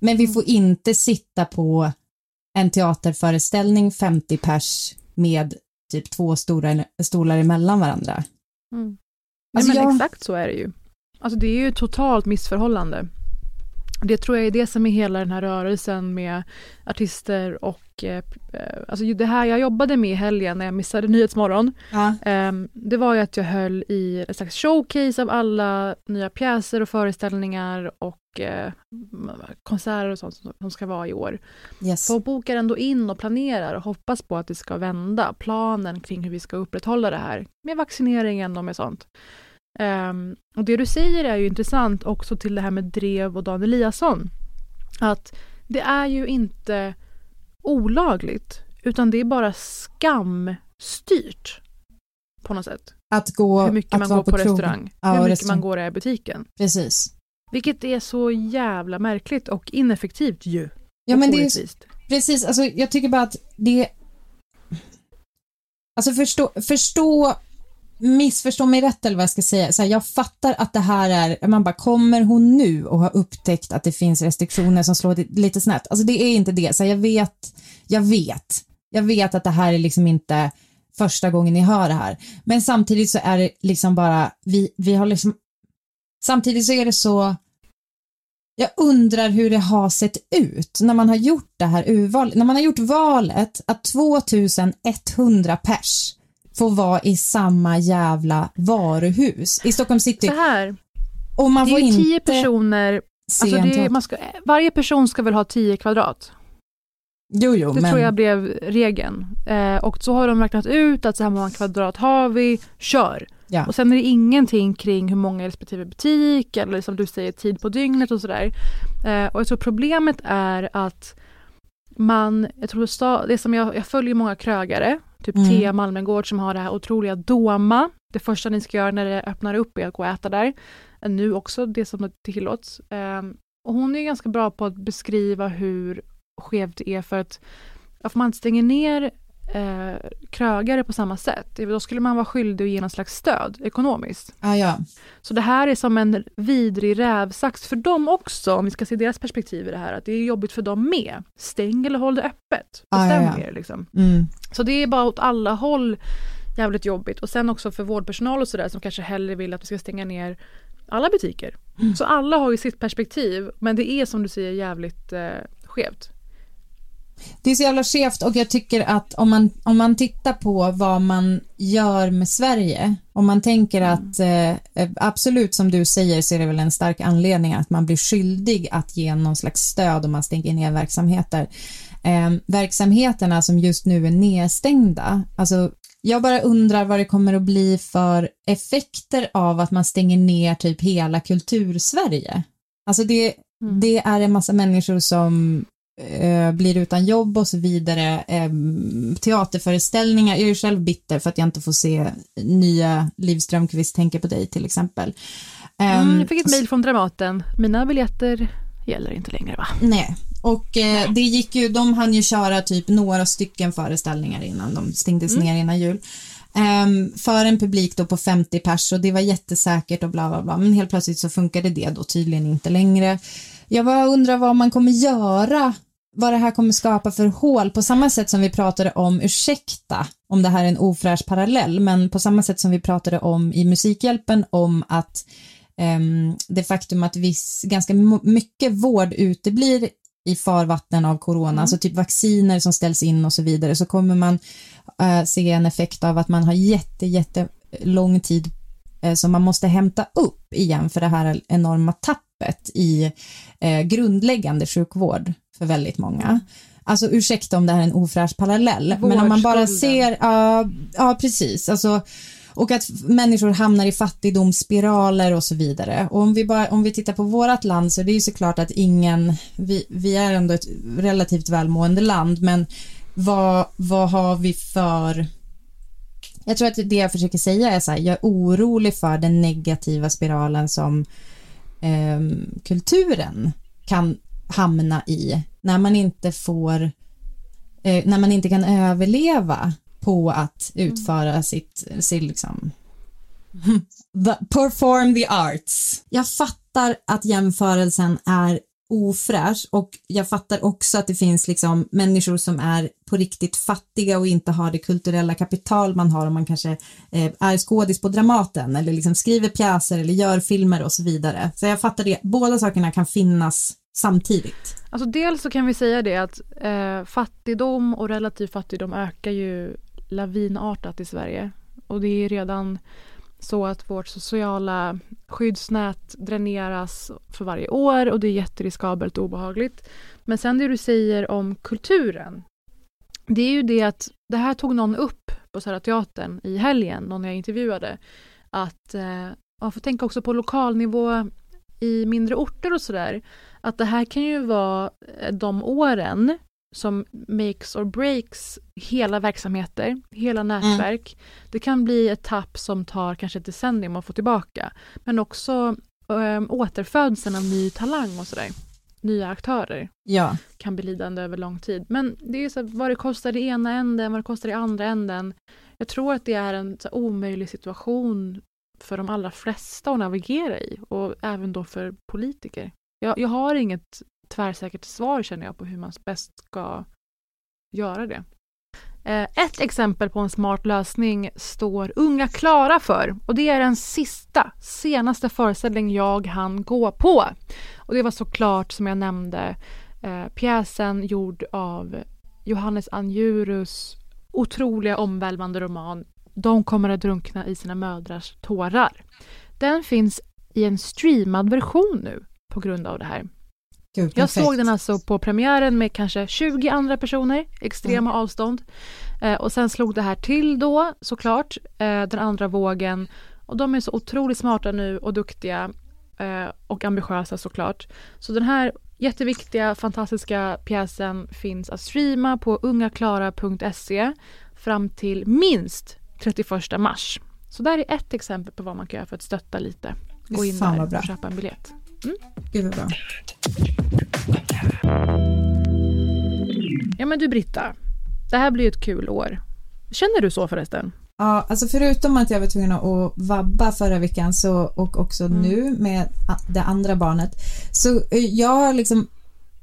men vi får inte sitta på en teaterföreställning 50 pers med typ två stora stolar emellan varandra. Mm. Nej, Alltså, men jag- exakt så är det ju. Alltså det är ju totalt missförhållande. Det tror jag är det som är hela den här rörelsen med artister och eh, eh, alltså det här jag jobbade med i helgen när jag missade Nyhetsmorgon. ehm, det var ju att jag höll i ett slags showcase av alla nya pjäser och föreställningar och eh, konserter och sånt som- som ska vara i år. Yes. Folk bokar ändå in och planerar och hoppas på att det ska vända. Planen kring hur vi ska upprätthålla det här med vaccineringen och med sånt. Ehm, och det du säger är ju intressant också till det här med Drev och Dan Eliasson. Att det är ju inte olagligt utan det är bara skamstyrt på något sätt. Att gå, hur mycket att man går på, krogen. restaurang. Ja, hur mycket restaurang. man går i butiken. Precis. Vilket är så jävla märkligt och ineffektivt ju. Ja, men det är, precis, alltså jag tycker bara att det Alltså förstå, förstå missförstå mig rätt eller vad jag ska säga. Så här, jag fattar att det här är, man bara kommer hon nu och har upptäckt att det finns restriktioner som slår lite snett? Alltså det är inte det. Så här, jag vet, jag vet, jag vet att det här är liksom inte första gången ni hör det här. Men samtidigt så är det liksom bara, vi, vi har liksom, samtidigt så är det så jag undrar hur det har sett ut när man har gjort det här urvalet, när man har gjort valet att 2100 pers får vara i samma jävla varuhus i Stockholm city. Så här, Och man det får är ju inte tio personer, alltså man ska, varje person ska väl ha 10 kvadrat. Jo, jo, Det men tror jag blev regeln. Eh, och så har de räknat ut att så här många kvadrat har vi, kör. Ja. Och sen är det ingenting kring hur många i respektive butik eller som du säger tid på dygnet och sådär. Eh, och jag tror problemet är att man, jag tror det som jag, jag följer många krögare, typ Mm. Thea Malmengård som har det här otroliga Doma. Det första ni ska göra när det öppnar upp är att gå och äta där. Nu också, det som tillåts. Eh, och hon är ganska bra på att beskriva hur skevt det är för att varför man stänger ner eh, krögare på samma sätt, då skulle man vara skyldig att ge någon slags stöd ekonomiskt. ah, ja. Så det här är som en vidrig rävsax för dem också, om vi ska se deras perspektiv i det här, att det är jobbigt för dem med. Stäng eller håll det öppet. Ah, Bestäm ja, ja. er liksom. Mm. Så det är bara åt alla håll jävligt jobbigt. Och sen också för vårdpersonal och sådär som kanske hellre vill att vi ska stänga ner alla butiker. Så alla har ju sitt perspektiv, men det är som du säger jävligt eh, skevt. Det är så jävla skevt och jag tycker att om man, om man tittar på vad man gör med Sverige, om man tänker att eh, absolut som du säger så är det väl en stark anledning att man blir skyldig att ge någon slags stöd om man stänger ner verksamheter. Eh, verksamheterna som just nu är nedstängda, alltså Jag bara undrar vad det kommer att bli för effekter av att man stänger ner typ hela kultursverige. Alltså det, det är en massa människor som eh, blir utan jobb och så vidare. Eh, teaterföreställningar, jag är ju själv bitter för att jag inte får se nya Liv Strömquist tänker på dig till exempel. Mm, Ehm, jag fick ett mejl från Dramaten. Mina biljetter gäller inte längre va? Nej, och eh, det gick ju, de hann ju köra typ några stycken föreställningar innan de stängdes Mm. ner innan jul. Ehm, för en publik då på 50 pers och det var jättesäkert och bla bla bla men helt plötsligt så funkade det då tydligen inte längre. Jag bara undrar vad man kommer göra, vad det här kommer skapa för hål på samma sätt som vi pratade om, ursäkta om det här är en ofräsch parallell, men på samma sätt som vi pratade om i Musikhjälpen om att ehm, det faktum att viss, ganska mycket vård uteblir i farvatten av corona, alltså typ vacciner som ställs in och så vidare, så kommer man eh, se en effekt av att man har jätte, jätte lång tid eh, som man måste hämta upp igen för det här enorma tappet i eh, grundläggande sjukvård för väldigt många. Alltså ursäkta om det här är en ofräsch parallell, men om man bara ser, ja, ja precis, alltså och att människor hamnar i fattigdomsspiraler och så vidare. Och om vi, bara, om vi tittar på vårt land så är det ju såklart att ingen, vi, vi är ändå ett relativt välmående land, men vad, vad har vi för jag tror att det jag försöker säga är så här, jag är orolig för den negativa spiralen som ehm, kulturen kan hamna i när man inte får, eh, när man inte kan överleva på att utföra sitt, sitt liksom, [LAUGHS] perform the arts. Jag fattar att jämförelsen är ofräsch och jag fattar också att det finns liksom människor som är på riktigt fattiga och inte har det kulturella kapital man har om man kanske eh, är skådis på Dramaten eller liksom skriver pjäser eller gör filmer och så vidare. Så jag fattar det, båda sakerna kan finnas samtidigt. Alltså dels så kan vi säga det att eh, fattigdom och relativ fattigdom ökar ju lavinartat i Sverige. Och det är redan så att vårt sociala skyddsnät dräneras för varje år och det är jätteriskabelt och obehagligt. Men sen det du säger om kulturen. Det är ju det att det här tog någon upp på Södra Teatern i helgen, någon jag intervjuade. Att eh, man får tänka också på lokalnivå i mindre orter och sådär. Att det här kan ju vara eh, de åren som makes or breaks hela verksamheter, hela nätverk. Det kan bli ett tapp som tar kanske ett decennium att få tillbaka. Men också eh, återfödseln av ny talang och sådär. Nya aktörer Ja. kan bli lidande över lång tid. Men det är så här, vad det kostar i ena änden, vad det kostar i andra änden. Jag tror att det är en så här, omöjlig situation för de allra flesta att navigera i och även då för politiker. Jag, jag har inget tvärsäkert svar känner jag på hur man bäst ska göra det. Eh, ett exempel på en smart lösning står Unga Klara för och det är den sista, senaste föreställning jag hann gå på. Och det var såklart som jag nämnde eh, pjäsen gjord av Johannes Anjurus otroliga omvälvande roman de kommer att drunkna i sina mödrars tårar. Den finns i en streamad version nu på grund av det här. Gud, Jag såg den alltså på premiären med kanske 20 andra personer, extrema avstånd. Eh, och sen slog det här till då såklart, eh, den andra vågen. Och de är så otroligt smarta nu och duktiga eh, och ambitiösa såklart. Så den här jätteviktiga, fantastiska pjäsen finns att streama på ungaklara.se fram till minst 31 mars. Så där är ett exempel på vad man kan göra för att stötta lite. Gå in där vad bra. och köpa en biljett. Mm. Gud vad bra. Ja men du Britta, det här blir ju ett kul år. Känner du så förresten? Ja, alltså förutom att jag var tvungen att vabba förra veckan så, och också Mm. nu med det andra barnet, så eh, jag liksom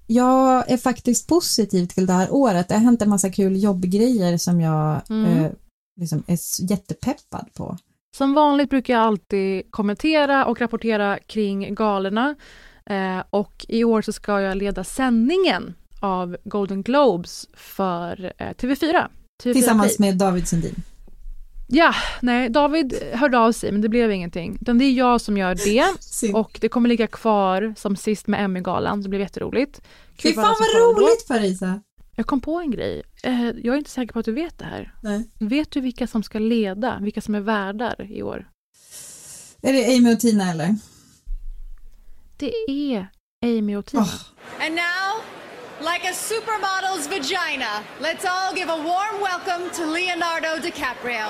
jag är faktiskt positiv till det här året. Det har hänt en massa kul jobbgrejer som jag Mm. eh, liksom är jättepeppad på. Som vanligt brukar jag alltid kommentera och rapportera kring galorna. Eh, och i år så ska jag leda sändningen av Golden Globes för eh, TV4. TV4 Tillsammans med David Sundin. Ja, nej, David hörde av sig men det blev ingenting. Utan det är jag som gör det [LAUGHS] och det kommer ligga kvar som sist med Emmy-galan. Det blev jätteroligt. Fy fan vad roligt Parisa! Jag kom på en grej. Eh, Jag är inte säker på att du vet det här. Nej. Vet du vilka som ska leda, vilka som är värdar i år? Är det Amy och Tina eller? Det är Amy och Tina. And now, like a supermodel's vagina, let's all give a warm welcome to Leonardo DiCaprio.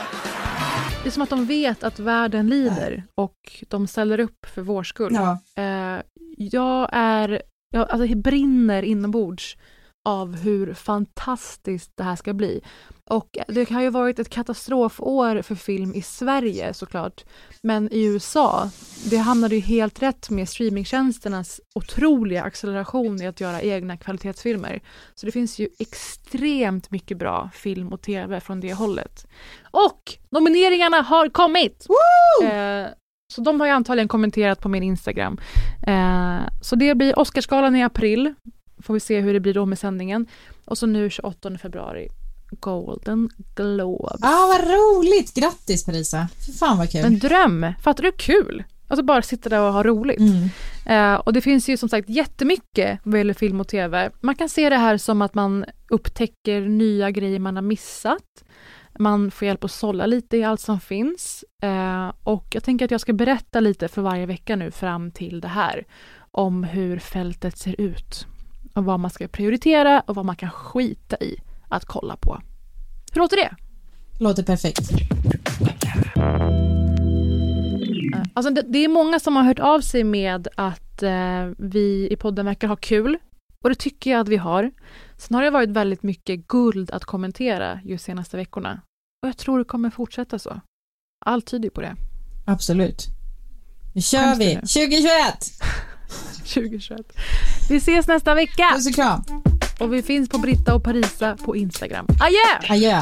Det är som att de vet att världen lider och de ställer upp för vår skull. Ja. Eh, jag är, jag alltså, jag brinner inombords av hur fantastiskt det här ska bli. Och det har ju varit ett katastrofår för film i Sverige såklart. Men i USA, det hamnade ju helt rätt med streamingtjänsternas otroliga acceleration i att göra egna kvalitetsfilmer. Så det finns ju extremt mycket bra film och tv från det hållet. Och nomineringarna har kommit! Eh, så de har jag antagligen kommenterat på min Instagram. Eh, så det blir Oscarsgalan i april. Får vi se hur det blir då med sändningen. Och så nu 28 februari, Golden Globes. Ah, vad roligt! Grattis Parisa! Fy fan vad kul. En dröm! Fattar du? Kul! Alltså bara sitta där och ha roligt. Mm. Eh, och det finns ju som sagt jättemycket vad gäller film och tv. Man kan se det här som att man upptäcker nya grejer man har missat. Man får hjälp att sålla lite i allt som finns. Eh, och jag tänker att jag ska berätta lite för varje vecka nu fram till det här. Om hur fältet ser ut. Och vad man ska prioritera och vad man kan skita i att kolla på. Hur låter det? Låter perfekt. Alltså det, det är många som har hört av sig med att eh, vi i podden verkar ha kul. Och det tycker jag att vi har. Sen har det varit väldigt mycket guld att kommentera just senaste veckorna. Och jag tror det kommer fortsätta så. Allt tyder på det. Absolut. Nu kör Skäms vi! nu? 2021! 2021. [LAUGHS] Vi ses nästa vecka! Puss och kram! Och vi finns på Britta och Parisa på Instagram. Adjö! Adjö!